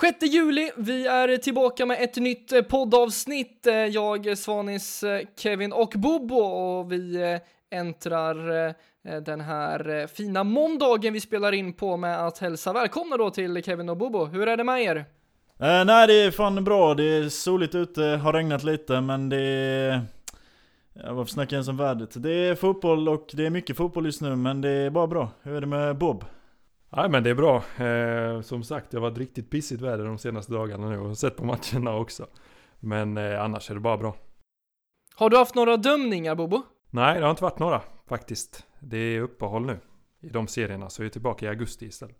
6 juli, vi är tillbaka med ett nytt eh, poddavsnitt. Eh, jag, Svanis, eh, Kevin och Bobo och vi äntrar den här fina måndagen vi spelar in på med att hälsa välkomna då till Kevin och Bobo. Hur är det med er? Eh, nej det är fan bra, det är soligt ute, har regnat lite men det är... Ja, varför snackar jag ens om vädret? Det är fotboll och det är mycket fotboll just nu men det är bara bra. Hur är det med Bob? Nej men det är bra. Eh, som sagt, det har varit riktigt pissigt väder de senaste dagarna nu och sett på matcherna också. Men eh, annars är det bara bra. Har du haft några dömningar Bobo? Nej, det har inte varit några faktiskt. Det är uppehåll nu i de serierna, så vi är tillbaka i augusti istället.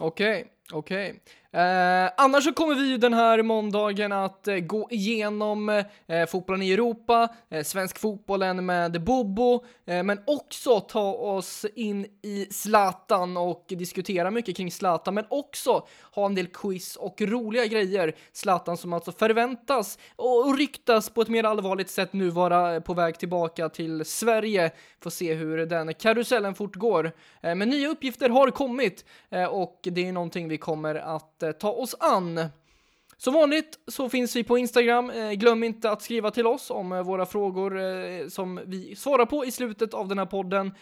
Okej, okej. Eh, annars så kommer vi ju den här måndagen att eh, gå igenom eh, fotbollen i Europa, eh, svensk fotbollen med Bobo, eh, men också ta oss in i Zlatan och diskutera mycket kring Zlatan, men också ha en del quiz och roliga grejer. Zlatan som alltså förväntas och, och ryktas på ett mer allvarligt sätt nu vara på väg tillbaka till Sverige. Får se hur den karusellen fortgår. Eh, men nya uppgifter har kommit eh, och det är någonting vi kommer att eh, ta oss an. Som vanligt så finns vi på Instagram. Eh, glöm inte att skriva till oss om eh, våra frågor som vi svarar på i slutet av den här podden.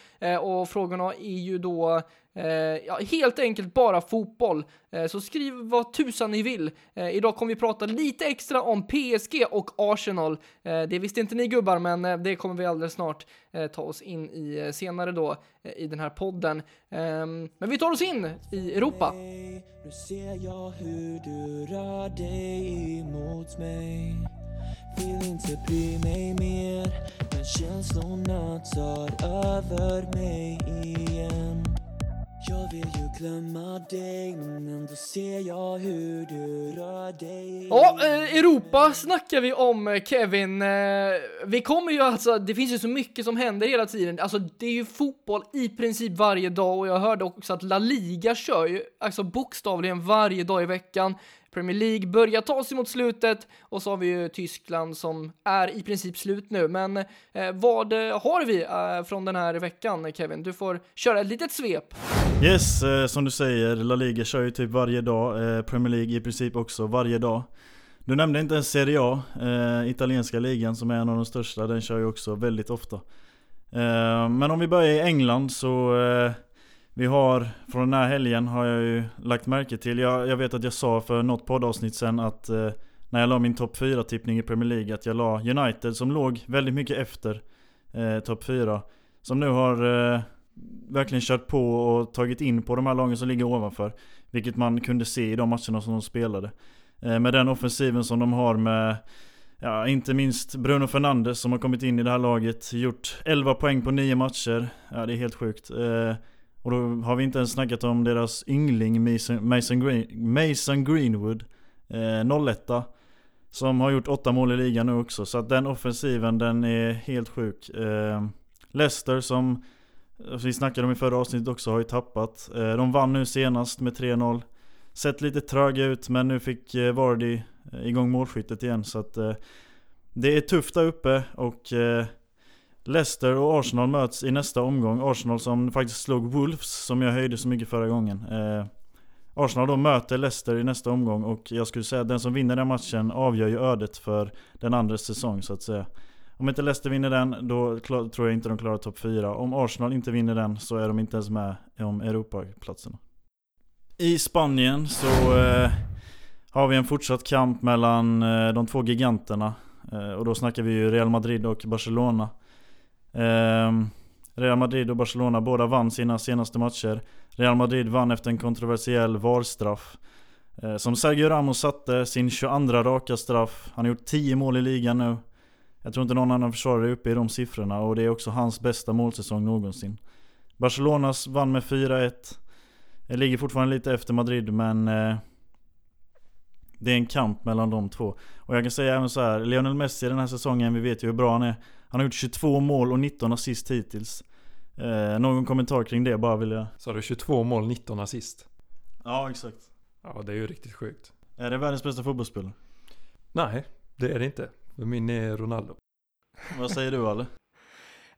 Och frågorna är ju då Eh, ja, helt enkelt bara fotboll. Eh, så skriv vad tusan ni vill. Eh, idag kommer vi prata lite extra om PSG och Arsenal. Eh, det visste inte ni gubbar, men eh, det kommer vi alldeles snart eh, ta oss in i eh, senare då eh, i den här podden. Ehm, men vi tar oss in i Europa. Nu ser jag hur du rör dig emot mig Vill inte bry mig mer Men känslorna tar över mig igen jag vill ju glömma dig Men ändå ser jag hur du rör dig Ja, eh, Europa snackar vi om eh, Kevin. Eh, vi kommer ju alltså, det finns ju så mycket som händer hela tiden. Alltså det är ju fotboll i princip varje dag och jag hörde också att La Liga kör ju alltså bokstavligen varje dag i veckan. Premier League börjar ta sig mot slutet och så har vi ju Tyskland som är i princip slut nu. Men eh, vad har vi eh, från den här veckan Kevin? Du får köra ett litet svep. Yes, eh, som du säger, La Liga kör ju typ varje dag, eh, Premier League i princip också varje dag. Du nämnde inte ens Serie A, eh, italienska ligan som är en av de största, den kör ju också väldigt ofta. Eh, men om vi börjar i England så eh, vi har, från den här helgen har jag ju lagt märke till, jag, jag vet att jag sa för något poddavsnitt sen att eh, när jag la min topp 4-tippning i Premier League att jag la United som låg väldigt mycket efter eh, topp 4. Som nu har eh, verkligen kört på och tagit in på de här lagen som ligger ovanför. Vilket man kunde se i de matcherna som de spelade. Eh, med den offensiven som de har med Ja, inte minst Bruno Fernandes som har kommit in i det här laget. Gjort 11 poäng på 9 matcher. Ja, det är helt sjukt. Eh, och då har vi inte ens snackat om deras yngling Mason, Mason, Green, Mason Greenwood. Eh, 01 Som har gjort 8 mål i ligan nu också. Så att den offensiven, den är helt sjuk. Eh, Leicester som alltså vi snackade om i förra avsnittet också har ju tappat. Eh, de vann nu senast med 3-0. Sett lite tröga ut men nu fick eh, Vardy eh, igång målskyttet igen så att eh, Det är tufft där uppe och eh, Leicester och Arsenal möts i nästa omgång. Arsenal som faktiskt slog Wolves som jag höjde så mycket förra gången. Eh, Arsenal då möter Leicester i nästa omgång och jag skulle säga att den som vinner den matchen avgör ju ödet för den andra säsong så att säga. Om inte Leicester vinner den, då tror jag inte de klarar topp 4. Om Arsenal inte vinner den så är de inte ens med om Europaplatserna. I Spanien så eh, har vi en fortsatt kamp mellan eh, de två giganterna. Eh, och då snackar vi ju Real Madrid och Barcelona. Ehm, Real Madrid och Barcelona båda vann sina senaste matcher. Real Madrid vann efter en kontroversiell VAR-straff. Ehm, som Sergio Ramos satte sin 22 raka straff. Han har gjort 10 mål i ligan nu. Jag tror inte någon annan försvarare är uppe i de siffrorna och det är också hans bästa målsäsong någonsin. Barcelonas vann med 4-1. Ligger fortfarande lite efter Madrid men eh, Det är en kamp mellan de två. Och jag kan säga även så här, Lionel Messi den här säsongen, vi vet ju hur bra han är. Han har gjort 22 mål och 19 assist hittills. Eh, någon kommentar kring det bara vill jag... Så har du 22 mål, 19 assist. Ja exakt. Ja, det är ju riktigt sjukt. Är det världens bästa fotbollsspelare? Nej, det är det inte. Min är Ronaldo. Vad säger du Ale?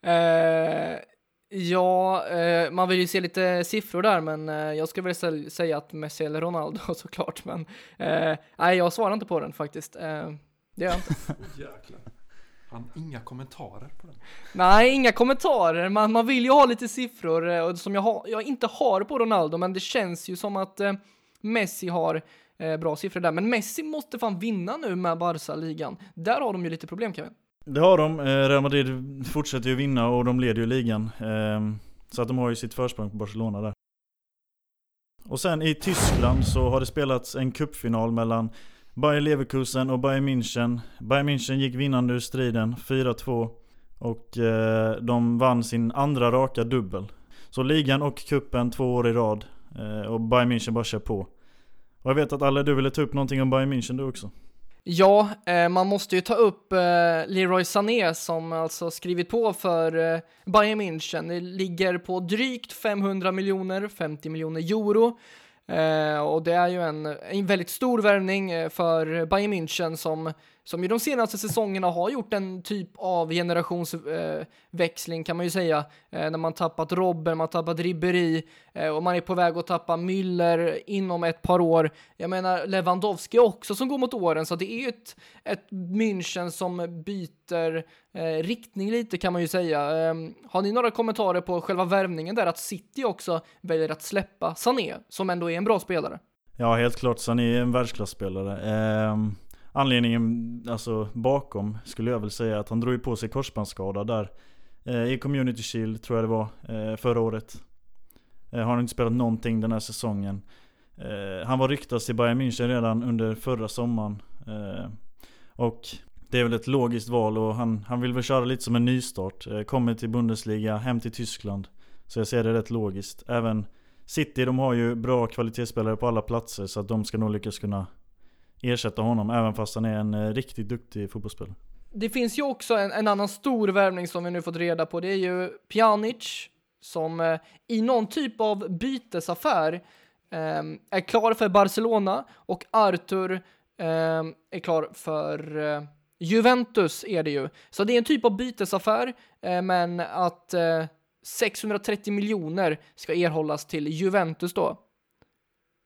Eh, Ja, eh, man vill ju se lite siffror där, men eh, jag skulle väl sä- säga att Messi eller Ronaldo såklart, men eh, nej, jag svarar inte på den faktiskt. Eh, det gör jag inte. Han inga kommentarer på den. nej, inga kommentarer. Man, man vill ju ha lite siffror eh, och som jag, har, jag inte har på Ronaldo, men det känns ju som att eh, Messi har eh, bra siffror där. Men Messi måste fan vinna nu med Barca-ligan. Där har de ju lite problem, Kevin. Det har de. Eh, Real Madrid fortsätter ju vinna och de leder ju ligan. Ehm, Så att de har ju sitt försprång på Barcelona där. Och sen i Tyskland så har det spelats en cupfinal mellan Bayer Leverkusen och Bayern München. Bayern München gick vinnande ur striden, 4-2. Och eh, de vann sin andra raka dubbel. Så ligan och kuppen två år i rad. Eh, och Bayern München bara kör på. Och jag vet att alla du ville ta upp någonting om Bayern München du också. Ja, eh, man måste ju ta upp eh, Leroy Sané som alltså skrivit på för eh, Bayern München. Det ligger på drygt 500 miljoner, 50 miljoner euro. Eh, och det är ju en, en väldigt stor värvning eh, för Bayern München som, som ju de senaste säsongerna har gjort en typ av generationsväxling eh, kan man ju säga. Eh, när man tappat Robben, man tappat Ribéry eh, och man är på väg att tappa Müller inom ett par år. Jag menar Lewandowski också som går mot åren så det är ju ett, ett München som byter eh, riktning lite kan man ju säga. Eh, har ni några kommentarer på själva värvningen där att City också väljer att släppa Sané som ändå är en bra spelare? Ja, helt klart. Sané är en världsklasspelare. Ehm, anledningen alltså, bakom skulle jag väl säga att han drog ju på sig korsbandsskada där. Eh, I Community Shield tror jag det var, eh, förra året. Eh, har han inte spelat någonting den här säsongen. Eh, han var ryktad till Bayern München redan under förra sommaren. Eh, och det är väl ett logiskt val och han, han vill väl köra lite som en nystart. Eh, kommer till Bundesliga, hem till Tyskland. Så jag ser det rätt logiskt. Även City de har ju bra kvalitetsspelare på alla platser så att de ska nog lyckas kunna ersätta honom även fast han är en eh, riktigt duktig fotbollsspelare. Det finns ju också en, en annan stor värvning som vi nu fått reda på. Det är ju Pjanic som eh, i någon typ av bytesaffär eh, är klar för Barcelona och Arthur eh, är klar för eh, Juventus är det ju. Så det är en typ av bytesaffär, eh, men att eh, 630 miljoner ska erhållas till Juventus då.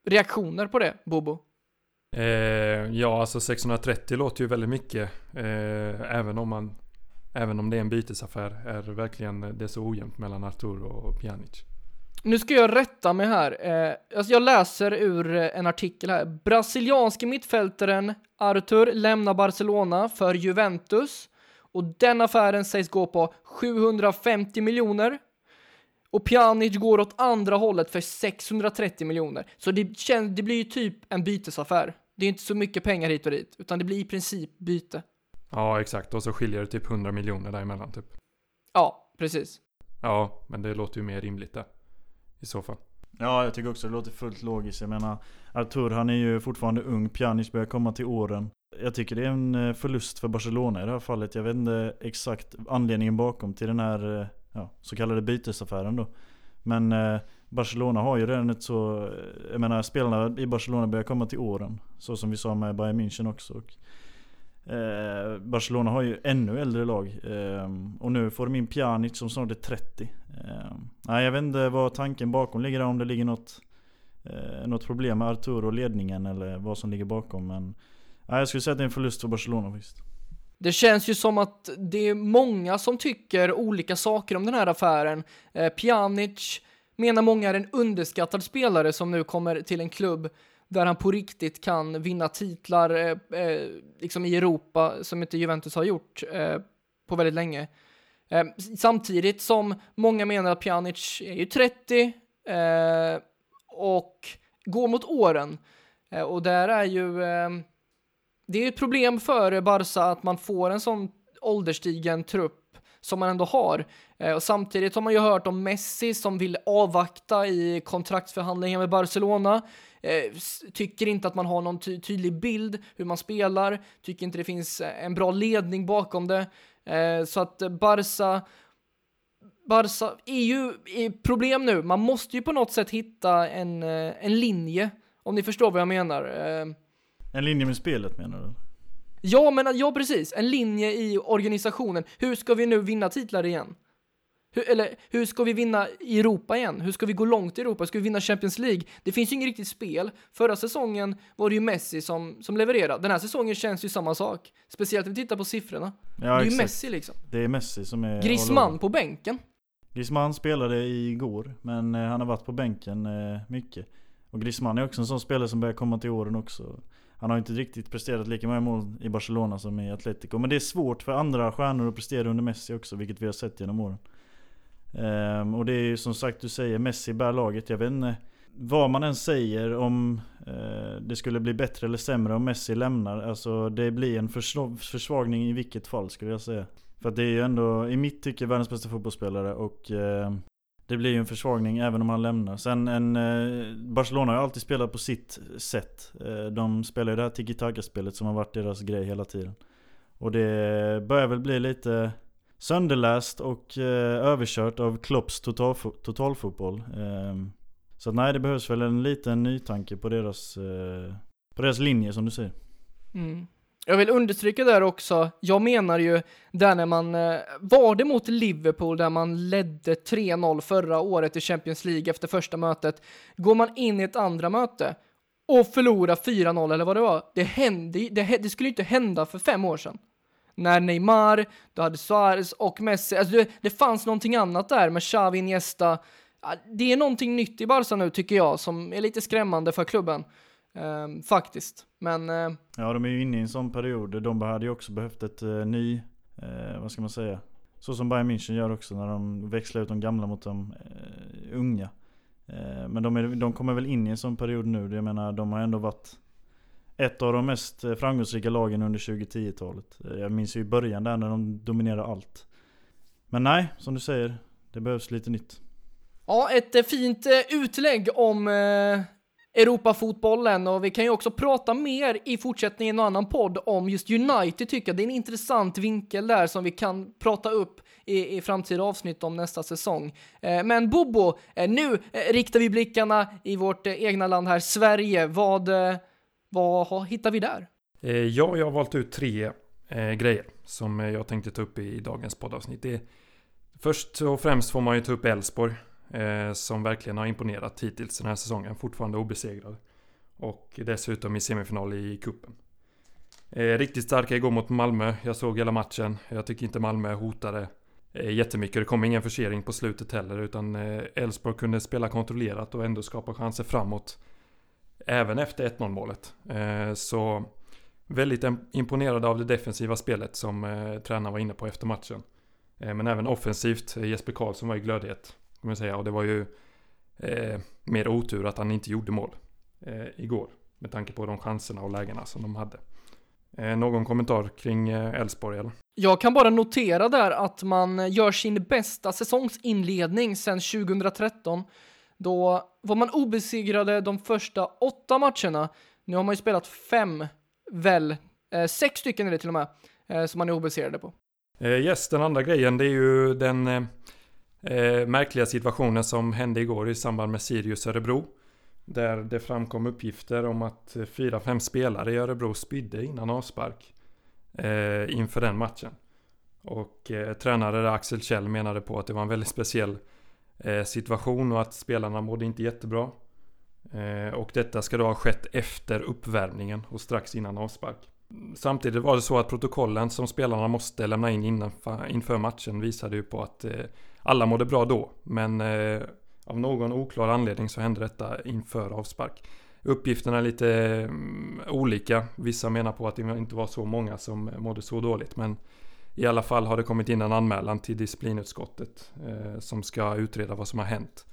Reaktioner på det, Bobo? Eh, ja, alltså 630 låter ju väldigt mycket. Eh, även om man Även om det är en bytesaffär är verkligen eh, det så ojämnt mellan Arturo och Pjanic. Nu ska jag rätta mig här. Eh, alltså jag läser ur eh, en artikel här. Brasilianske mittfältaren Arthur lämnar Barcelona för Juventus och den affären sägs gå på 750 miljoner. Och Pjanic går åt andra hållet för 630 miljoner. Så det, känns, det blir ju typ en bytesaffär. Det är inte så mycket pengar hit och dit, utan det blir i princip byte. Ja, exakt. Och så skiljer det typ 100 miljoner däremellan typ. Ja, precis. Ja, men det låter ju mer rimligt där. I så fall. Ja, jag tycker också det låter fullt logiskt. Jag menar, Artur han är ju fortfarande ung, Pjanic börjar komma till åren. Jag tycker det är en eh, förlust för Barcelona i det här fallet. Jag vet inte exakt anledningen bakom till den här eh, ja, så kallade bytesaffären då. Men eh, Barcelona har ju redan ett så, jag menar spelarna i Barcelona börjar komma till åren. Så som vi sa med Bayern München också. Och, eh, Barcelona har ju ännu äldre lag. Eh, och nu får de in Pjanic som snart är 30. Eh, nej, jag vet inte vad tanken bakom ligger där, om det ligger något, eh, något problem med Arturo och ledningen eller vad som ligger bakom. Men nej, jag skulle säga att det är en förlust för Barcelona faktiskt. Det känns ju som att det är många som tycker olika saker om den här affären. Eh, Pjanic menar många är en underskattad spelare som nu kommer till en klubb där han på riktigt kan vinna titlar eh, eh liksom i Europa som inte Juventus har gjort eh, på väldigt länge. Eh, samtidigt som många menar att Pjanic är ju 30 eh, och går mot åren. Eh, och där är ju eh, det är ett problem för Barca att man får en sån ålderstigen trupp som man ändå har. Eh, och samtidigt har man ju hört om Messi som vill avvakta i kontraktsförhandlingar med Barcelona. Eh, tycker inte att man har någon ty tydlig bild hur man spelar. Tycker inte det finns eh, en bra ledning bakom det. Så att Barca Barca är ju problem nu. Man måste ju på något sätt hitta en, en linje. Om ni förstår vad jag menar. En linje med spelet menar du? Ja, men ja, precis. En linje i organisationen. Hur ska vi nu vinna titlar igen? Hur, eller hur ska vi vinna i Europa igen? Hur ska vi gå långt i Europa? Ska vi vinna Champions League? Det finns ju inget riktigt spel. Förra säsongen var det ju Messi som, som levererade. Den här säsongen känns ju samma sak. Speciellt om vi tittar på siffrorna. Ja, det är ju. Messi liksom. Det är Messi som är... Griezmann på bänken. Griezmann spelade igår, men eh, han har varit på bänken eh, mycket. Och Griezmann är också en sån spelare som börjar komma till åren också. Han har inte riktigt presterat lika många mål i Barcelona som i Atletico. Men det är svårt för andra stjärnor att prestera under Messi också, vilket vi har sett genom åren. Ehm, och det är ju som sagt du säger, Messi bär laget. Jag vet inte vad man än säger om eh, det skulle bli bättre eller sämre om Messi lämnar. Alltså det blir en försvagning i vilket fall skulle jag säga. För att det är ju ändå, i mitt tycke, världens bästa fotbollsspelare och eh, det blir ju en försvagning även om han lämnar. Sen en, eh, Barcelona har ju alltid spelat på sitt sätt. Eh, de spelar ju det här tiki-taka-spelet som har varit deras grej hela tiden. Och det börjar väl bli lite sönderläst och eh, överkört av Klopps totalfo- totalfotboll. Eh, så att nej, det behövs väl en liten nytanke på deras, eh, på deras linje som du säger. Mm. Jag vill understryka där också, jag menar ju där när man, eh, var det mot Liverpool där man ledde 3-0 förra året i Champions League efter första mötet, går man in i ett andra möte och förlorar 4-0 eller vad det var, det hände det, det skulle ju inte hända för fem år sedan. När Neymar, du hade Suarez och Messi, alltså det, det fanns någonting annat där med Xavi, Iniesta, det är någonting nytt i Barca nu tycker jag som är lite skrämmande för klubben. Ehm, faktiskt. Men eh, Ja, de är ju inne i en sån period. De hade ju också behövt ett eh, ny, eh, vad ska man säga? Så som Bayern München gör också när de växlar ut de gamla mot de eh, unga. Eh, men de, är, de kommer väl in i en sån period nu. Jag menar, de har ändå varit ett av de mest eh, framgångsrika lagen under 2010-talet. Eh, Jag minns ju i början där när de dominerade allt. Men nej, som du säger, det behövs lite nytt. Ja, ett fint utlägg om Europafotbollen och vi kan ju också prata mer i fortsättningen i en annan podd om just United tycker jag. Det är en intressant vinkel där som vi kan prata upp i, i framtida avsnitt om nästa säsong. Eh, men Bobo, eh, nu eh, riktar vi blickarna i vårt eh, egna land här, Sverige. Vad, eh, vad hittar vi där? Eh, ja, jag har valt ut tre eh, grejer som eh, jag tänkte ta upp i dagens poddavsnitt. Det, först och främst får man ju ta upp Elfsborg. Eh, som verkligen har imponerat hittills den här säsongen. Fortfarande obesegrad. Och dessutom i semifinal i kuppen. Eh, riktigt starka igår mot Malmö. Jag såg hela matchen. Jag tycker inte Malmö hotade eh, jättemycket. Det kom ingen försering på slutet heller. Utan eh, Elfsborg kunde spela kontrollerat och ändå skapa chanser framåt. Även efter 1-0 målet. Eh, så väldigt imponerad av det defensiva spelet som eh, tränaren var inne på efter matchen. Eh, men även offensivt. Eh, Jesper Karlsson var i glödhet. Kan man säga. Och det var ju eh, mer otur att han inte gjorde mål eh, igår. Med tanke på de chanserna och lägena som de hade. Eh, någon kommentar kring eh, Elfsborg eller? Jag kan bara notera där att man gör sin bästa säsongsinledning sedan 2013. Då var man obesegrade de första åtta matcherna. Nu har man ju spelat fem, väl, eh, sex stycken är det till och med, eh, som man är obesegrade på. Yes, den andra grejen det är ju den eh, märkliga situationen som hände igår i samband med Sirius Örebro. Där det framkom uppgifter om att eh, fyra, fem spelare i Örebro spydde innan avspark eh, inför den matchen. Och eh, tränare Axel Kjell menade på att det var en väldigt speciell eh, situation och att spelarna mådde inte jättebra. Eh, och detta ska då ha skett efter uppvärmningen och strax innan avspark. Samtidigt var det så att protokollen som spelarna måste lämna in inför matchen visade ju på att eh, alla mådde bra då. Men eh, av någon oklar anledning så hände detta inför avspark. Uppgifterna är lite mm, olika. Vissa menar på att det inte var så många som mådde så dåligt. Men i alla fall har det kommit in en anmälan till disciplinutskottet eh, som ska utreda vad som har hänt.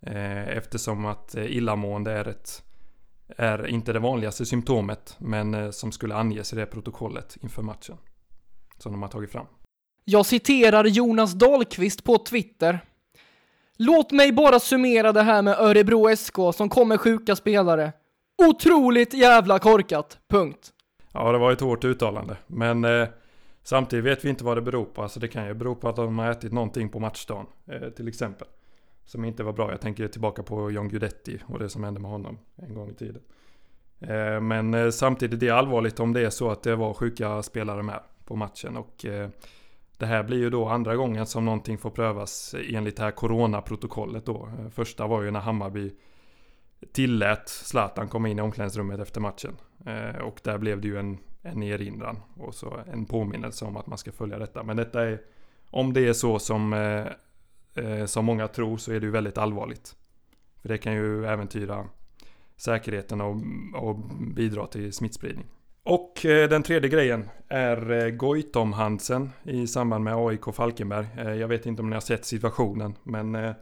Eh, eftersom att eh, illamående är ett är inte det vanligaste symptomet men eh, som skulle anges i det protokollet inför matchen. Som de har tagit fram. Jag citerar Jonas Dahlqvist på Twitter. Låt mig bara summera det här med Örebro SK som kommer sjuka spelare. Otroligt jävla korkat. Punkt. Ja, det var ett hårt uttalande. Men eh, samtidigt vet vi inte vad det beror på. Alltså det kan ju bero på att de har ätit någonting på matchdagen. Eh, till exempel. Som inte var bra. Jag tänker tillbaka på John Guidetti och det som hände med honom en gång i tiden. Eh, men eh, samtidigt det är allvarligt om det är så att det var sjuka spelare med på matchen. Och eh, det här blir ju då andra gången som någonting får prövas enligt det här coronaprotokollet då. Första var ju när Hammarby tillät Zlatan komma in i omklädningsrummet efter matchen. Eh, och där blev det ju en, en erinran och så en påminnelse om att man ska följa detta. Men detta är, om det är så som, eh, eh, som många tror så är det ju väldigt allvarligt. För det kan ju äventyra säkerheten och, och bidra till smittspridning. Och eh, den tredje grejen är eh, Goitom-Hansen i samband med AIK Falkenberg. Eh, jag vet inte om ni har sett situationen men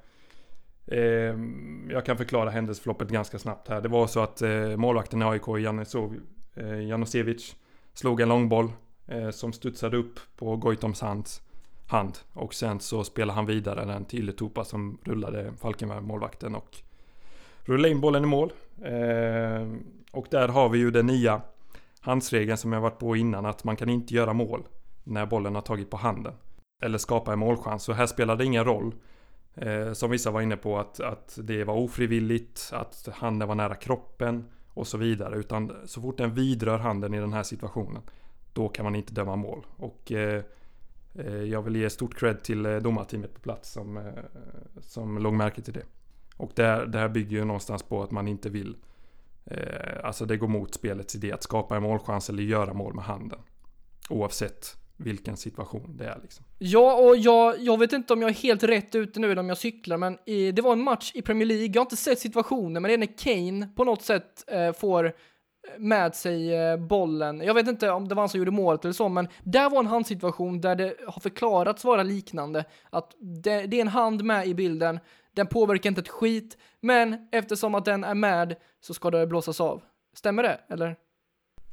ehm, jag kan förklara händelseförloppet ganska snabbt här. Det var så att målvakten i AIK, Janosevic, slog en långboll som studsade upp på Goitoms hand. Och sen så spelade han vidare den till Tupa som rullade Falkenberg-målvakten och rullade in bollen i mål. Ehm, och där har vi ju den nya handsregeln som jag varit på innan att man kan inte göra mål när bollen har tagit på handen. Eller skapa en målchans. Så här spelar det ingen roll. Eh, som vissa var inne på att, att det var ofrivilligt, att handen var nära kroppen och så vidare. Utan så fort den vidrör handen i den här situationen då kan man inte döma mål. Och eh, eh, jag vill ge stort cred till eh, domarteamet på plats som, eh, som låg märke till det. Och det, här- det här bygger ju någonstans på att man inte vill Eh, alltså det går mot spelets idé att skapa en målchans eller göra mål med handen. Oavsett vilken situation det är liksom. Ja, och jag, jag vet inte om jag är helt rätt ute nu eller om jag cyklar, men i, det var en match i Premier League. Jag har inte sett situationen, men det är när Kane på något sätt eh, får eh, med sig eh, bollen. Jag vet inte om det var han som gjorde målet eller så, men där var en handsituation där det har förklarats vara liknande. Att det, det är en hand med i bilden, den påverkar inte ett skit, men eftersom att den är med så ska det blåsas av. Stämmer det, eller?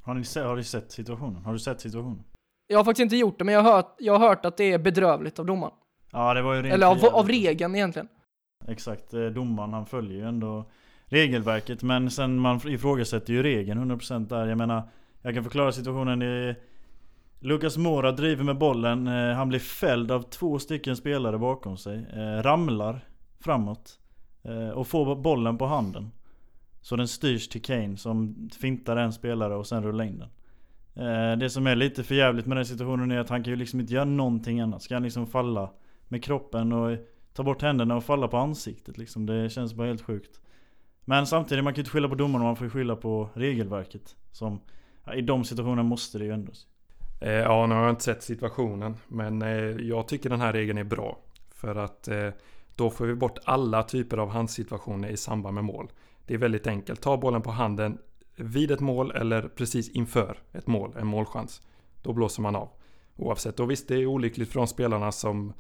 Har ni, se, har ni sett situationen? Har du sett situationen? Jag har faktiskt inte gjort det, men jag har hört, jag har hört att det är bedrövligt av domaren. Ja det var ju rent Eller av, av regeln egentligen. Exakt, eh, domaren han följer ju ändå regelverket men sen man ifrågasätter ju regeln 100% där. Jag menar, jag kan förklara situationen. Det Lucas Mora driver med bollen, eh, han blir fälld av två stycken spelare bakom sig. Eh, ramlar framåt eh, och får bollen på handen. Så den styrs till Kane som fintar en spelare och sen rullar in den. Eh, det som är lite för jävligt med den situationen är att han kan ju liksom inte göra någonting annat. Ska han liksom falla med kroppen och ta bort händerna och falla på ansiktet liksom. Det känns bara helt sjukt. Men samtidigt, man kan ju inte skylla på domarna, man får ju skylla på regelverket. Som, ja, I de situationerna måste det ju ändras. Eh, ja, nu har jag inte sett situationen. Men eh, jag tycker den här regeln är bra. För att eh, då får vi bort alla typer av handsituationer i samband med mål. Det är väldigt enkelt. Ta bollen på handen vid ett mål eller precis inför ett mål, en målchans. Då blåser man av. Oavsett. Och visst, det är olyckligt för de spelarna som...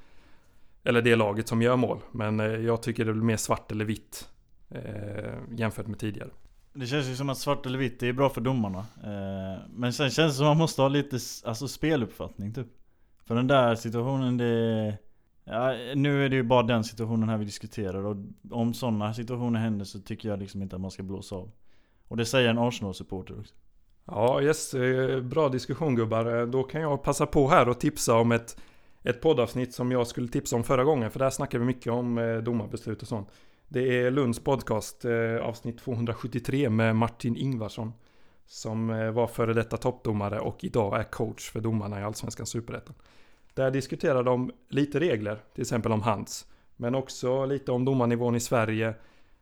Eller det laget som gör mål. Men eh, jag tycker det blir mer svart eller vitt. Eh, jämfört med tidigare. Det känns ju som att svart eller vitt det är bra för domarna. Eh, men sen känns det som att man måste ha lite alltså, speluppfattning typ. För den där situationen det... Ja, nu är det ju bara den situationen här vi diskuterar och om sådana situationer händer så tycker jag liksom inte att man ska blåsa av. Och det säger en Arsenal-supporter också. Ja, yes, eh, bra diskussion gubbar. Eh, då kan jag passa på här och tipsa om ett, ett poddavsnitt som jag skulle tipsa om förra gången. För där snackar vi mycket om eh, domarbeslut och sånt. Det är Lunds podcast, avsnitt 273 med Martin Ingvarsson. Som var före detta toppdomare och idag är coach för domarna i Allsvenskan Superettan. Där diskuterar de lite regler, till exempel om hands. Men också lite om domarnivån i Sverige.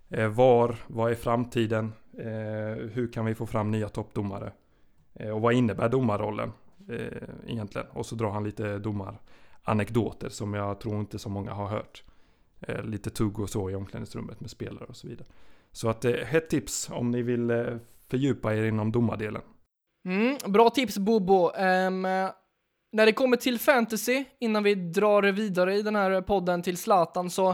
Eh, var, vad är framtiden? Eh, hur kan vi få fram nya toppdomare? Eh, och vad innebär domarrollen egentligen? Och så drar han lite domaranekdoter som jag tror inte så många har hört. Lite tugg och så i omklädningsrummet med spelare och så vidare. Så att eh, hett tips om ni vill fördjupa er inom domardelen. Mm, bra tips Bobo. Um, när det kommer till fantasy, innan vi drar vidare i den här podden till Zlatan så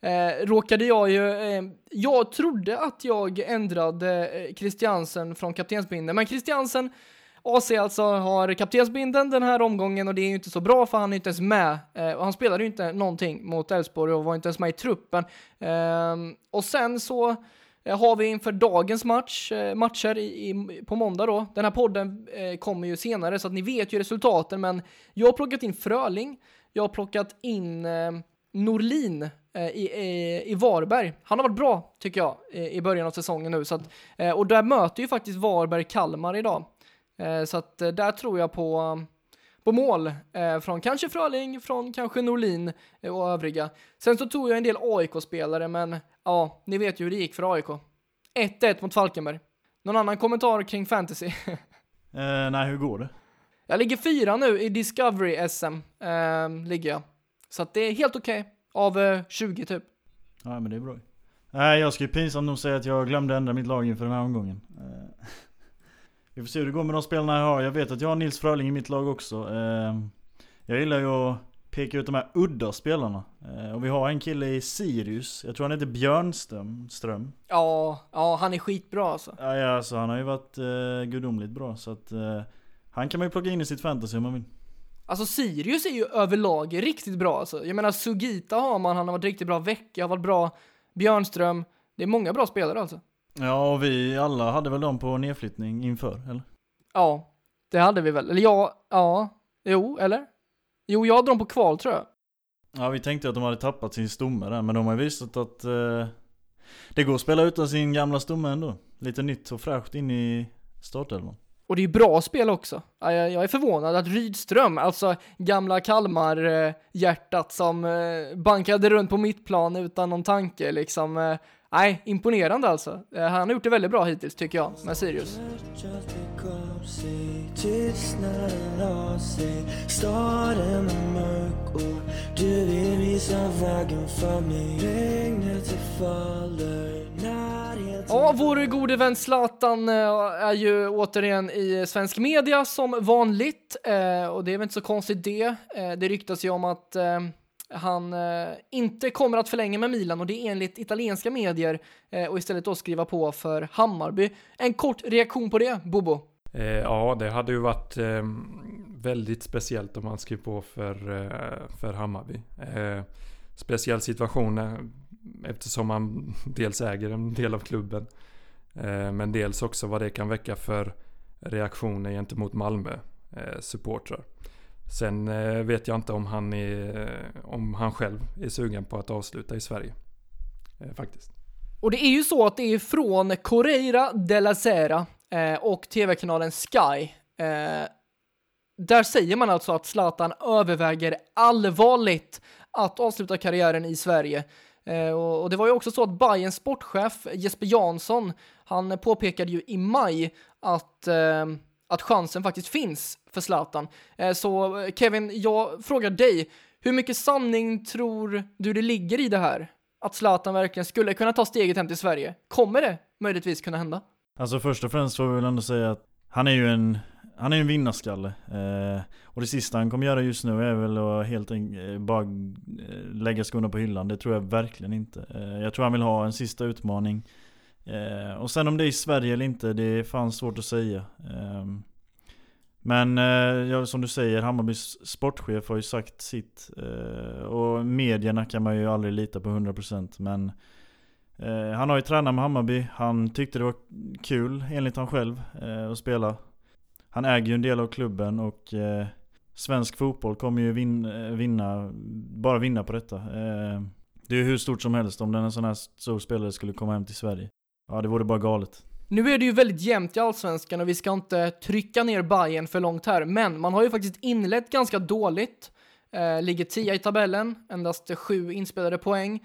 eh, råkade jag ju... Eh, jag trodde att jag ändrade eh, Christiansen från kaptensbindeln, men Christiansen AC alltså har kaptensbindeln den här omgången och det är ju inte så bra för han är inte ens med. Eh, och han spelade ju inte någonting mot Elfsborg och var inte ens med i truppen. Ehm, och sen så Eh, har vi inför dagens match, eh, matcher i, i, på måndag då. Den här podden eh, kommer ju senare så att ni vet ju resultaten men jag har plockat in Fröling, jag har plockat in eh, Norlin eh, i, i, i Varberg. Han har varit bra tycker jag i, i början av säsongen nu så att, eh, och där möter ju faktiskt Varberg Kalmar idag. Så att där tror jag på, på mål eh, från kanske Fröling, från kanske Norlin eh, och övriga. Sen så tog jag en del AIK-spelare, men ja, ni vet ju hur det gick för AIK. 1-1 mot Falkenberg. Någon annan kommentar kring fantasy? Eh, nej, hur går det? jag ligger fyra nu i Discovery SM, eh, ligger jag. Så att det är helt okej. Av eh, 20 typ. Ja men det är bra Nej jag ska ju pinsamt nog säga att jag glömde ändra mitt lag inför den här omgången. Vi får se hur det går med de spelarna jag har. Jag vet att jag har Nils Fröling i mitt lag också. Eh, Jag gillar ju att peka ut de här udda spelarna. Eh, Och vi har en kille i Sirius. Jag tror han heter Björnström. Ström. Ja, ja, han är skitbra alltså. Ja, ja alltså han har ju varit eh, gudomligt bra. Så att eh, han kan man ju plocka in i sitt fantasy om man vill. Alltså Sirius är ju överlag riktigt bra alltså. Jag menar Sugita har man, han har varit riktigt bra. Vecka har varit bra. Björnström. Det är många bra spelare alltså. Ja och vi alla hade väl dem på nedflyttning inför eller? Ja, det hade vi väl. Eller ja, ja, jo, eller? Jo, jag hade dem på kval tror jag. Ja vi tänkte att de hade tappat sin stomme där men de har visat att eh, det går att spela utan sin gamla stomme ändå. Lite nytt och fräscht in i startelvan. Och det är ju bra spel också. Ja, Jag jag är förvånad att Rydström, alltså gamla Kalmar-hjärtat som eh, bankade runt på mittplan utan någon tanke liksom. Nej, imponerande alltså. Eh, han har gjort det väldigt bra hittills tycker jag med Sirius. Ja, vår gode vän Zlatan eh, är ju återigen i svensk media som vanligt eh, och det är väl inte så konstigt det. Det ryktas ju om att han eh, inte kommer att förlänga med Milan och det är enligt italienska medier eh, och istället då skriva på för Hammarby. En kort reaktion på det, Bobo? Eh, ja, det hade ju varit eh, väldigt speciellt om han skrev på för, eh, för Hammarby. Eh, speciell situation eh, eftersom han dels äger en del av klubben. Eh, men dels också vad det kan väcka för reaktioner gentemot Malmö eh, supportrar. Sen eh, vet jag inte om han, är, eh, om han själv är sugen på att avsluta i Sverige. Eh, faktiskt. Och det är ju så att det är från Correira de la Sera och tv-kanalen Sky. Där säger man alltså att Zlatan överväger allvarligt att avsluta karriären i Sverige. Och, och det var ju också så att Bayerns sportchef Jesper Jansson, han påpekade ju i maj att, eh, att chansen faktiskt finns för Zlatan. Eh, så eh, Kevin, jag frågar dig, hur mycket sanning tror du det ligger i det här? Att Zlatan verkligen skulle kunna ta steget hem till Sverige? Kommer det möjligtvis kunna hända? Alltså först och främst får vi väl ändå säga att han är ju en, han är en vinnarskalle. Eh, och det sista han kommer göra just nu är väl att helt enkelt eh, bara lägga skorna på hyllan. Det tror jag verkligen inte. Eh, jag tror han vill ha en sista utmaning. Eh, och sen om det är i Sverige eller inte, det är fan svårt att säga. Eh, men eh, ja, som du säger, Hammarbys sportchef har ju sagt sitt. Eh, och medierna kan man ju aldrig lita på 100% men eh, han har ju tränat med Hammarby, han tyckte det var kul enligt han själv eh, att spela. Han äger ju en del av klubben och eh, svensk fotboll kommer ju vin, eh, vinna, bara vinna på detta. Eh, det är ju hur stort som helst om den en sån här stor spelare skulle komma hem till Sverige. Ja, det vore bara galet. Nu är det ju väldigt jämnt i Allsvenskan och vi ska inte trycka ner Bayern för långt här, men man har ju faktiskt inlett ganska dåligt. Eh, ligger 10 i tabellen, endast sju inspelade poäng.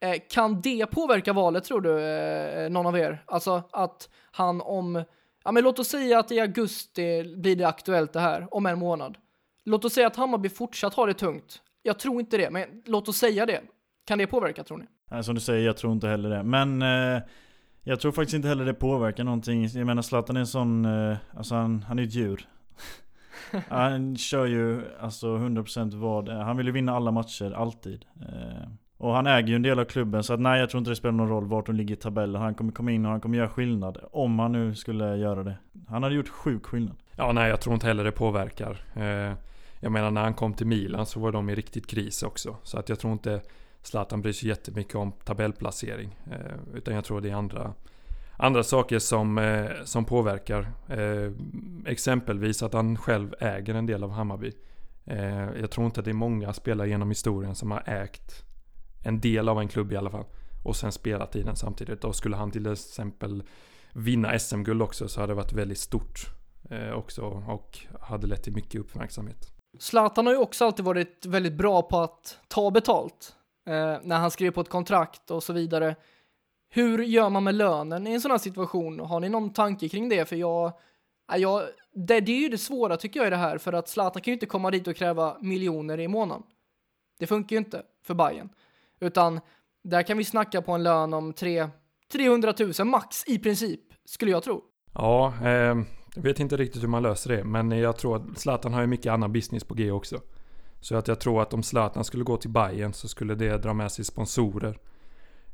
Eh, kan det påverka valet tror du, eh, någon av er? Alltså att han om, ja men låt oss säga att i augusti blir det aktuellt det här, om en månad. Låt oss säga att Hammarby fortsatt har det tungt. Jag tror inte det, men låt oss säga det. Kan det påverka tror ni? Nej, som du säger, jag tror inte heller det. Men eh, jag tror faktiskt inte heller det påverkar någonting. Jag menar Zlatan är en sån, eh, alltså han, han är ett djur. han kör ju alltså 100% vad, han vill ju vinna alla matcher, alltid. Eh, och han äger ju en del av klubben så att nej jag tror inte det spelar någon roll vart de ligger i tabellen. Han kommer komma in och han kommer göra skillnad. Om han nu skulle göra det. Han hade gjort sjuk skillnad. Ja, nej, jag tror inte heller det påverkar. Eh, jag menar, när han kom till Milan så var de i riktigt kris också. Så att jag tror inte Zlatan bryr sig jättemycket om tabellplacering. Eh, utan jag tror det är andra, andra saker som, eh, som påverkar. Eh, exempelvis att han själv äger en del av Hammarby. Eh, jag tror inte att det är många spelare genom historien som har ägt en del av en klubb i alla fall. Och sen spelat i den samtidigt. Och skulle han till exempel vinna SM-guld också så hade det varit väldigt stort. eh, också och hade lett till mycket uppmärksamhet. Zlatan har ju också alltid varit väldigt bra på att ta betalt. Eh, när han skriver på ett kontrakt och så vidare. Hur gör man med lönen i en sån här situation? Har ni någon tanke kring det? För jag, jag det, det är ju det svåra tycker jag i det här, för att Zlatan kan ju inte komma dit och kräva miljoner i månaden. Det funkar ju inte för Bayern. Utan där kan vi snacka på en lön om 3, 300 000 max i princip, skulle jag tro. Ja, eh, jag vet inte riktigt hur man löser det, men jag tror att Zlatan har ju mycket annan business på G också. Så att jag tror att om Zlatan skulle gå till Bayern så skulle det dra med sig sponsorer.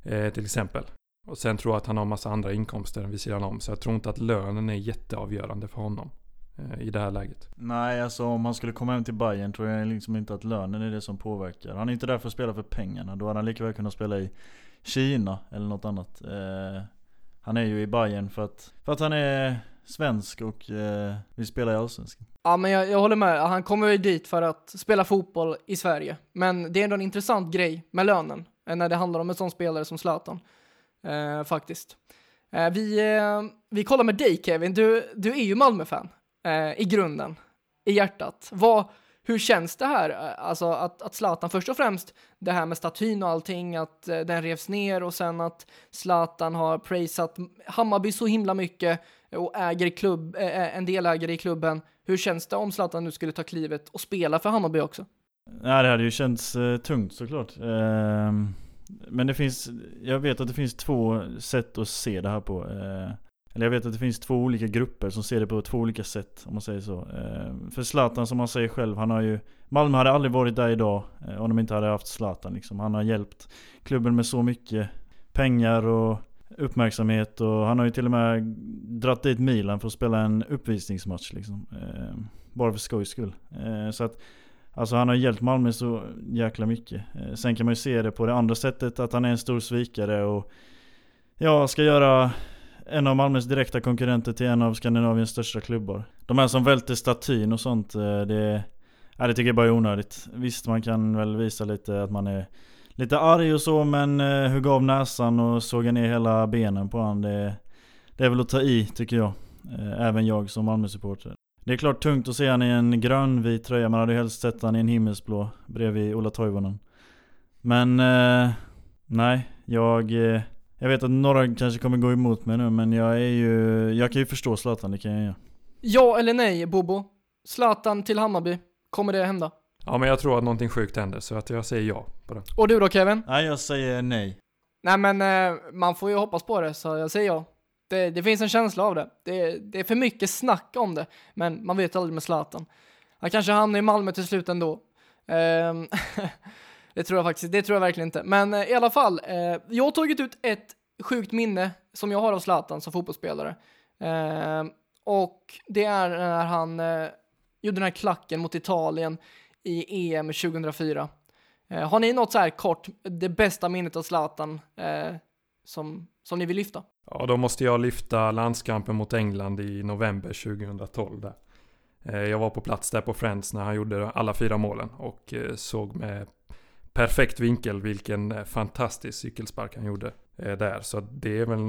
Eh, till exempel. Och sen tror jag att han har massa andra inkomster vid sidan om. Så jag tror inte att lönen är jätteavgörande för honom. Eh, I det här läget. Nej, alltså om han skulle komma hem till Bayern tror jag liksom inte att lönen är det som påverkar. Han är inte där för att spela för pengarna. Då hade han lika väl kunnat spela i Kina eller något annat. Eh, han är ju i Bayern för att, för att han är svensk och eh, vill spela i Allsvenskan. Ja, men jag, jag håller med. Han kommer ju dit för att spela fotboll i Sverige. Men det är ändå en intressant grej med lönen eh, när det handlar om en sån spelare som Zlatan. Eh, faktiskt. Eh, vi, eh, vi kollar med dig Kevin. Du, du är ju Malmö-fan eh, i grunden, i hjärtat. Vad, hur känns det här? Alltså att, att Zlatan, först och främst det här med statyn och allting, att eh, den revs ner och sen att Zlatan har prisat Hammarby så himla mycket och äger klubb, eh, eh en delägare i klubben. Hur känns det om Zlatan nu skulle ta klivet och spela för Hammarby också? Ja, det hade ju känts eh, tungt såklart. Eh, men det finns, jag vet att det finns två sätt att se det här på. Eh, eller jag vet att det finns två olika grupper som ser det på två olika sätt om man säger så. Eh, för Zlatan som han säger själv, han har ju Malmö hade aldrig varit där idag eh, om de inte hade haft Zlatan liksom. Han har hjälpt klubben med så mycket pengar och uppmärksamhet och han har ju till och med dratt dit Milan för att spela en uppvisningsmatch liksom. Eh, bara för skojs skull. Så att Alltså han har hjälpt Malmö så jäkla mycket. Sen kan man ju se det på det andra sättet att han är en stor svikare och ja, ska göra en av Malmös direkta konkurrenter till en av Skandinaviens största klubbar. De här som välter statyn och sånt, eh, det, ja, det tycker jag bara är onödigt. Visst, man kan väl visa lite att man är lite arg och så, men eh, hugga av näsan och såga ner hela benen på han, det, det är väl att ta i tycker jag. Eh, även jag som Malmö-supporter. Det är klart tungt att se han i en grönvit tröja, man hade ju helst sett han i en himmelsblå bredvid Ola Toivonen. Men, eh, nej, jag... Eh, jag vet att några kanske kommer gå emot mig nu men jag är ju, jag kan ju förstå Zlatan, det kan jag göra. Ja eller nej, Bobo? Zlatan till Hammarby, kommer det hända? Ja, men jag tror att någonting sjukt händer så att jag säger ja på det. Och du då Kevin? Nej jag säger nej. Nej men eh, man får ju hoppas på det, så jag säger ja. Det, det finns en känsla av det. det. Det är för mycket snack om det, men man vet aldrig med Zlatan. Han kanske hamnar i Malmö till slut ändå. Ehm, det tror jag faktiskt, det tror jag verkligen inte. Men eh, i alla fall, eh, jag har tagit ut ett sjukt minne som jag har av Zlatan som fotbollsspelare. Eh, och det är när han eh, gjorde den här klacken mot Italien i EM 2004. Eh, har ni något så här kort, det bästa minnet av Zlatan eh, som, som ni vill lyfta? Ja, då måste jag lyfta landskampen mot England i november 2012 där. Eh, jag var på plats där på Friends när han gjorde alla fyra målen och eh, såg med perfekt vinkel vilken eh, fantastisk cykelspark han gjorde eh, där. Så det är väl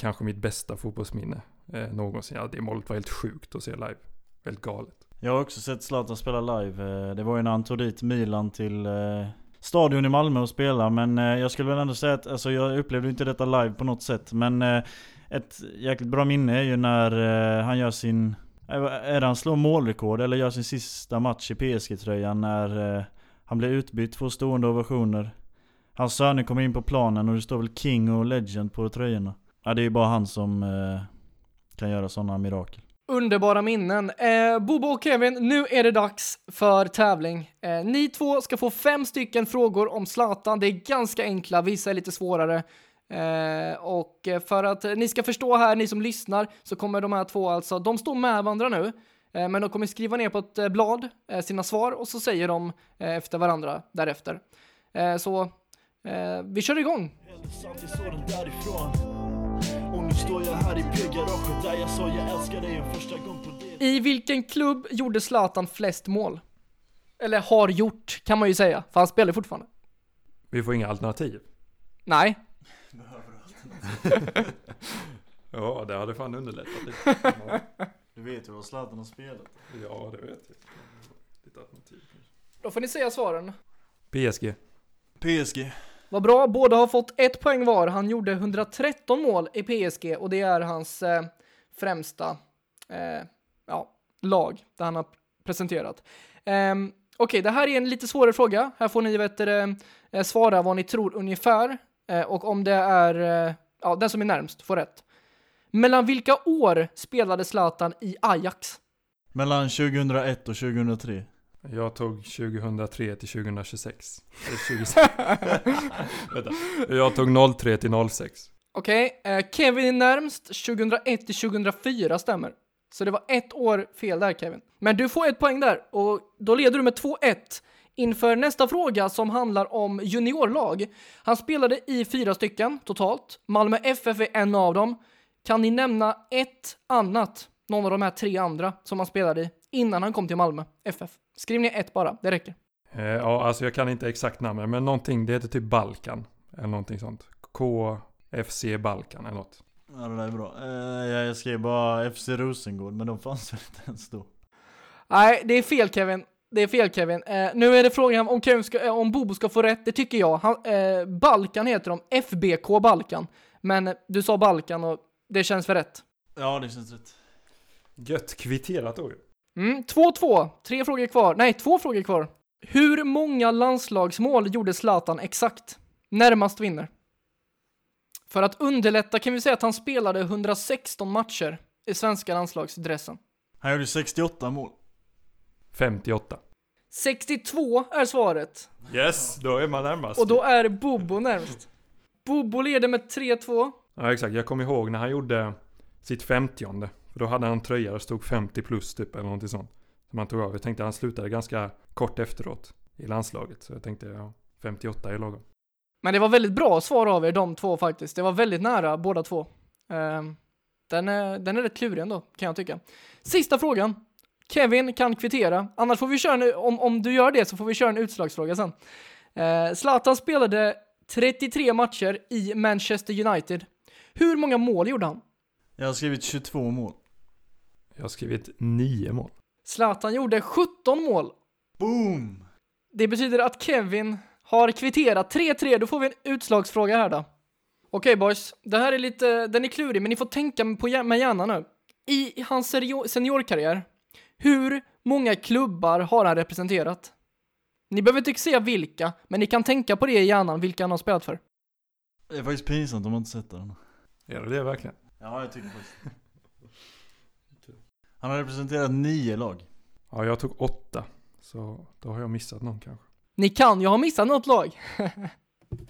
kanske mitt bästa fotbollsminne eh, någonsin. Ja, det målet var helt sjukt att se live. Väldigt galet. Jag har också sett Zlatan spela live. Eh, det var ju när han tog dit Milan till eh, stadion i Malmö och spela. Men eh, jag skulle väl ändå säga att, alltså jag upplevde inte detta live på något sätt. Men eh, ett jäkligt bra minne är ju när eh, han gör sin, eh, är det han slår målrekord eller gör sin sista match i PSG-tröjan när eh, han blir utbytt, får stående ovationer. Hans söner kommer in på planen och det står väl King och Legend på tröjorna. Ja det är ju bara han som eh, kan göra sådana mirakel. Underbara minnen. Eh, Bobo och Kevin, nu är det dags för tävling. Eh, ni två ska få fem stycken frågor om Zlatan. Det är ganska enkla, vissa är lite svårare. Eh, och för att ni ska förstå här, ni som lyssnar, så kommer de här två alltså, de står med varandra nu. Eh, men de kommer skriva ner på ett eh, blad eh, sina svar och så säger de efter varandra därefter. Så vi kör igång. I vilken klubb gjorde Zlatan flest mål? Eller har gjort, kan man ju säga, för han spelar fortfarande. Vi får inga alternativ. Nej, Ja, det hade fan underlättat lite. Du vet ju vad Zlatan har spelat. Ja, det vet jag. Lite alternativ kanske. Då får ni säga svaren. PSG. PSG. Vad bra, båda har fått ett poäng var. Han gjorde 113 mål i PSG och det är hans eh, främsta eh, ja, lag där han har presenterat. Ehm, Okej, det här är en lite svårare fråga. Här får ni vet, eh, svara vad ni tror ungefär eh, och om det är eh, ja, den som är närmst får rätt. Mellan vilka år spelade Zlatan i Ajax? Mellan 2001 och 2003. Jag tog 2003 till 2026. Eller 26. Vänta. Jag tog 03 till 06. Okej, eh, Kevin är närmst. 2001 till 2004 stämmer. Så det var ett år fel där Kevin. Men du får ett poäng där och då leder du med 2-1 inför nästa fråga som handlar om juniorlag. Han spelade i fyra stycken totalt. Malmö FF är en av dem. Kan ni nämna ett annat, någon av de här tre andra som han spelade i innan han kom till Malmö FF? Skriv ner ett bara, det räcker. Eh, ja, alltså jag kan inte exakt namnet, men någonting, det heter typ Balkan. Eller någonting sånt. KFC Balkan eller något. Ja det där är bra. Eh, jag skrev bara FC Rosengård men de fanns väl inte ens då. Nej, det är fel Kevin. Det är fel Kevin. Eh, nu är det frågan om, Kevin ska, eh, om Bobo ska få rätt, det tycker jag. Han, eh, Balkan heter de, FBK Balkan. Men eh, du sa Balkan och det känns för rätt. Ja det känns rätt. Gött kvitterat då. Mm, 2-2, tre frågor kvar. Nej, två frågor kvar. Hur många landslagsmål gjorde Zlatan exakt? Närmast vinner. För att underlätta kan vi säga att han spelade 116 matcher i svenska landslagsdressen. Han gjorde 68 mål. 58. 62 är svaret. Yes, då är man närmast. Och då är Bobo närmst. Bobo leder med 3-2. Ja exakt, jag kommer ihåg när han gjorde sitt 50 För då hade han en tröja där det stod 50 plus typ eller någonting sånt. Som han tog av. Jag tänkte att han slutade ganska kort efteråt i landslaget. Så jag tänkte ja, 58 är lagom. Men det var väldigt bra svar av er de två faktiskt. Det var väldigt nära båda två. Ehm, den, är, den är rätt klurig ändå, kan jag tycka. Sista frågan. Kevin kan kvittera. Annars får vi köra en, om, om du gör det så får vi köra en utslagsfråga sen. Eh, Zlatan spelade 33 matcher i Manchester United. Hur många mål gjorde han? Jag har skrivit 22 mål. Jag har skrivit 9 mål. Zlatan gjorde 17 mål. Boom! Det betyder att Kevin har kvitterat 3-3. Då får vi en utslagsfråga här då. Okej boys, det här är lite, den är klurig men ni får tänka på, hjär- med hjärnan nu. I hans senior, seniorkarriär, hur många klubbar har han representerat? Ni behöver inte säga vilka, men ni kan tänka på det i hjärnan, vilka han har spelat för. Det är faktiskt pinsamt om man inte sett den. Är det det verkligen? Ja jag tycker faktiskt Han har representerat nio lag. Ja, jag tog 8. Så då har jag missat någon kanske. Ni kan ju ha missat något lag.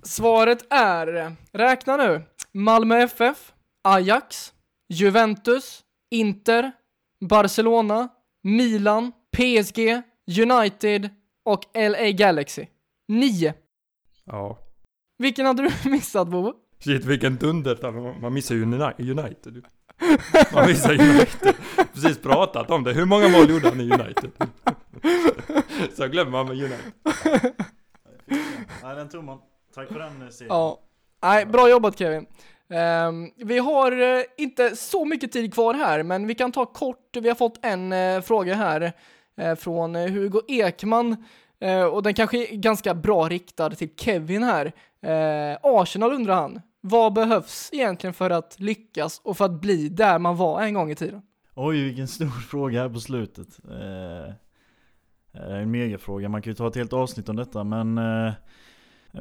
Svaret är, räkna nu, Malmö FF, Ajax, Juventus, Inter, Barcelona, Milan, PSG, United och LA Galaxy. Nio. Ja. Vilken hade du missat Bobo? Shit vilken dunder. Man- Man missar ju Uni- United. Man missar United. Precis pratat om det. Hur många mål gjorde han i United? Så glömmer man med United. Nej den tog man. Tack för den eh, serien. Ja. Nej, bra jobbat Kevin. Ehm, vi har eh, inte så mycket tid kvar här, men vi kan ta kort. Vi har fått en eh, fråga här eh, från Hugo Ekman och den kanske är ganska bra riktad till Kevin här. Arsenal undrar han. Vad behövs egentligen för att lyckas och för att bli där man var en gång i tiden? Oj vilken stor fråga här på slutet. Eh, en megafråga, man kan ju ta ett helt avsnitt om detta men eh,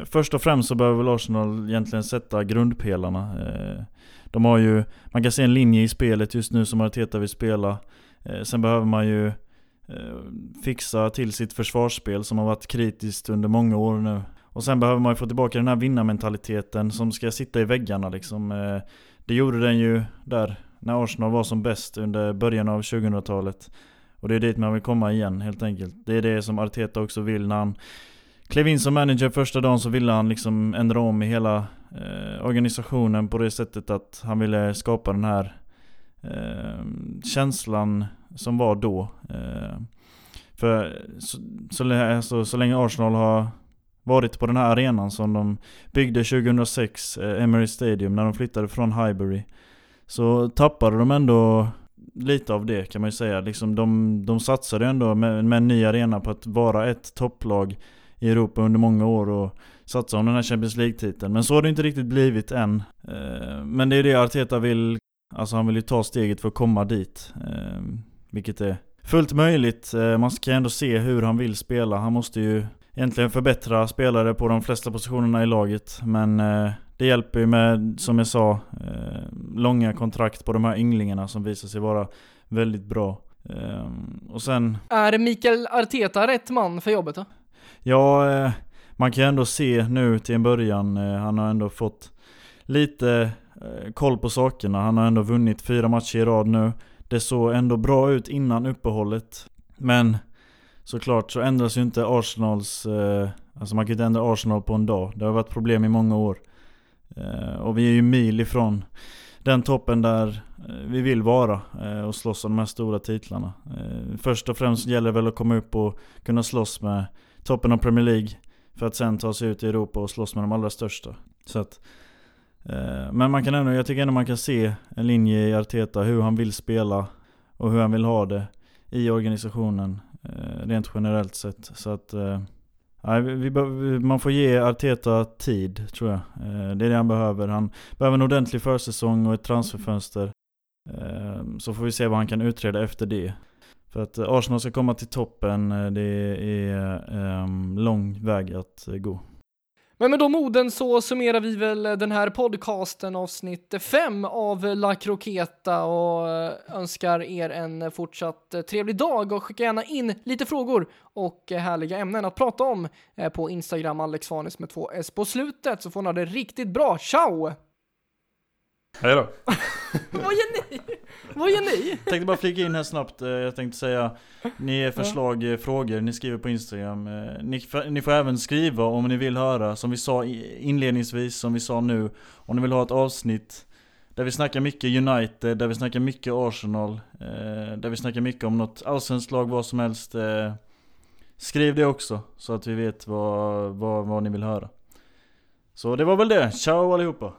Först och främst så behöver väl Arsenal egentligen sätta grundpelarna. Eh, de har ju, man kan se en linje i spelet just nu som Arteta vill spela. Eh, sen behöver man ju eh, fixa till sitt försvarsspel som har varit kritiskt under många år nu. Och sen behöver man ju få tillbaka den här vinnarmentaliteten som ska sitta i väggarna liksom. Eh, det gjorde den ju där när Arsenal var som bäst under början av 2000-talet. Och det är dit man vill komma igen helt enkelt. Det är det som Arteta också vill när han klev in som manager första dagen så ville han liksom ändra om i hela eh, organisationen på det sättet att han ville skapa den här eh, känslan som var då. Eh, för så, så, alltså, så länge Arsenal har varit på den här arenan som de byggde 2006, eh, Stadium, när de flyttade från Highbury. Så tappade de ändå lite av det kan man ju säga. Liksom de, de satsade ändå med, med en ny arena på att vara ett topplag i Europa under många år och satsa om den här Champions League-titeln. Men så har det inte riktigt blivit än. Eh, men det är det Arteta vill, alltså han vill ju ta steget för att komma dit. Eh, vilket är fullt möjligt. Eh, man ska ändå se hur han vill spela. Han måste ju egentligen förbättra spelare på de flesta positionerna i laget. Men det hjälper ju med, som jag sa, långa kontrakt på de här ynglingarna som visar sig vara väldigt bra. Och sen... Är Mikael Arteta rätt man för jobbet då? Ja, man kan ju ändå se nu till en början, eh, han har ändå fått lite eh, koll på sakerna. Han har ändå vunnit fyra matcher i rad nu. Det såg ändå bra ut innan uppehållet. Men såklart så ändras ju inte Arsenals... Eh, alltså man kan ju inte ändra Arsenal på en dag. Det har varit problem i många år. Eh, och vi är ju mil ifrån den toppen där eh, vi vill vara eh, och slåss om de här stora titlarna. Först och främst gäller det väl att komma upp och kunna slåss med toppen av Premier League. För att sen ta sig ut i Europa och slåss med de allra största. Så att, eh, men man kan ändå, jag tycker ändå man kan se en linje i Arteta, hur han vill spela och hur han vill ha det i organisationen. Rent generellt sett. Så att eh, vi, vi, man får ge Arteta tid, tror jag. Eh, det är det han behöver. Han behöver en ordentlig försäsong och ett transferfönster. Eh, så får vi se vad han kan utreda efter det. För att eh, Arsenal ska komma till toppen, eh, det är eh, lång väg att gå. Men med de orden så summerar vi väl den här podcasten avsnitt 5 av La Croqueta och önskar er en fortsatt trevlig dag och skicka gärna in lite frågor och härliga ämnen att prata om eh, på Instagram Alex Vanis med två S på slutet så får ni ha det riktigt bra. Ciao! Hej då! Vad gör ni? Vad gör ni? Jag tänkte bara flika in här snabbt. Eh, jag tänkte säga, ni är förslag, ja. frågor, ni skriver på Instagram. Eh, ni, ni, får även skriva om ni vill höra, som vi sa inledningsvis, som vi sa nu. Om ni vill ha ett avsnitt där vi snackar mycket United, där vi snackar mycket Arsenal, eh, där vi snackar mycket om något allsvenskt lag, vad som helst. Skriv det också, så att vi vet vad, vad, vad ni vill höra. Så det var väl det. Ciao allihopa!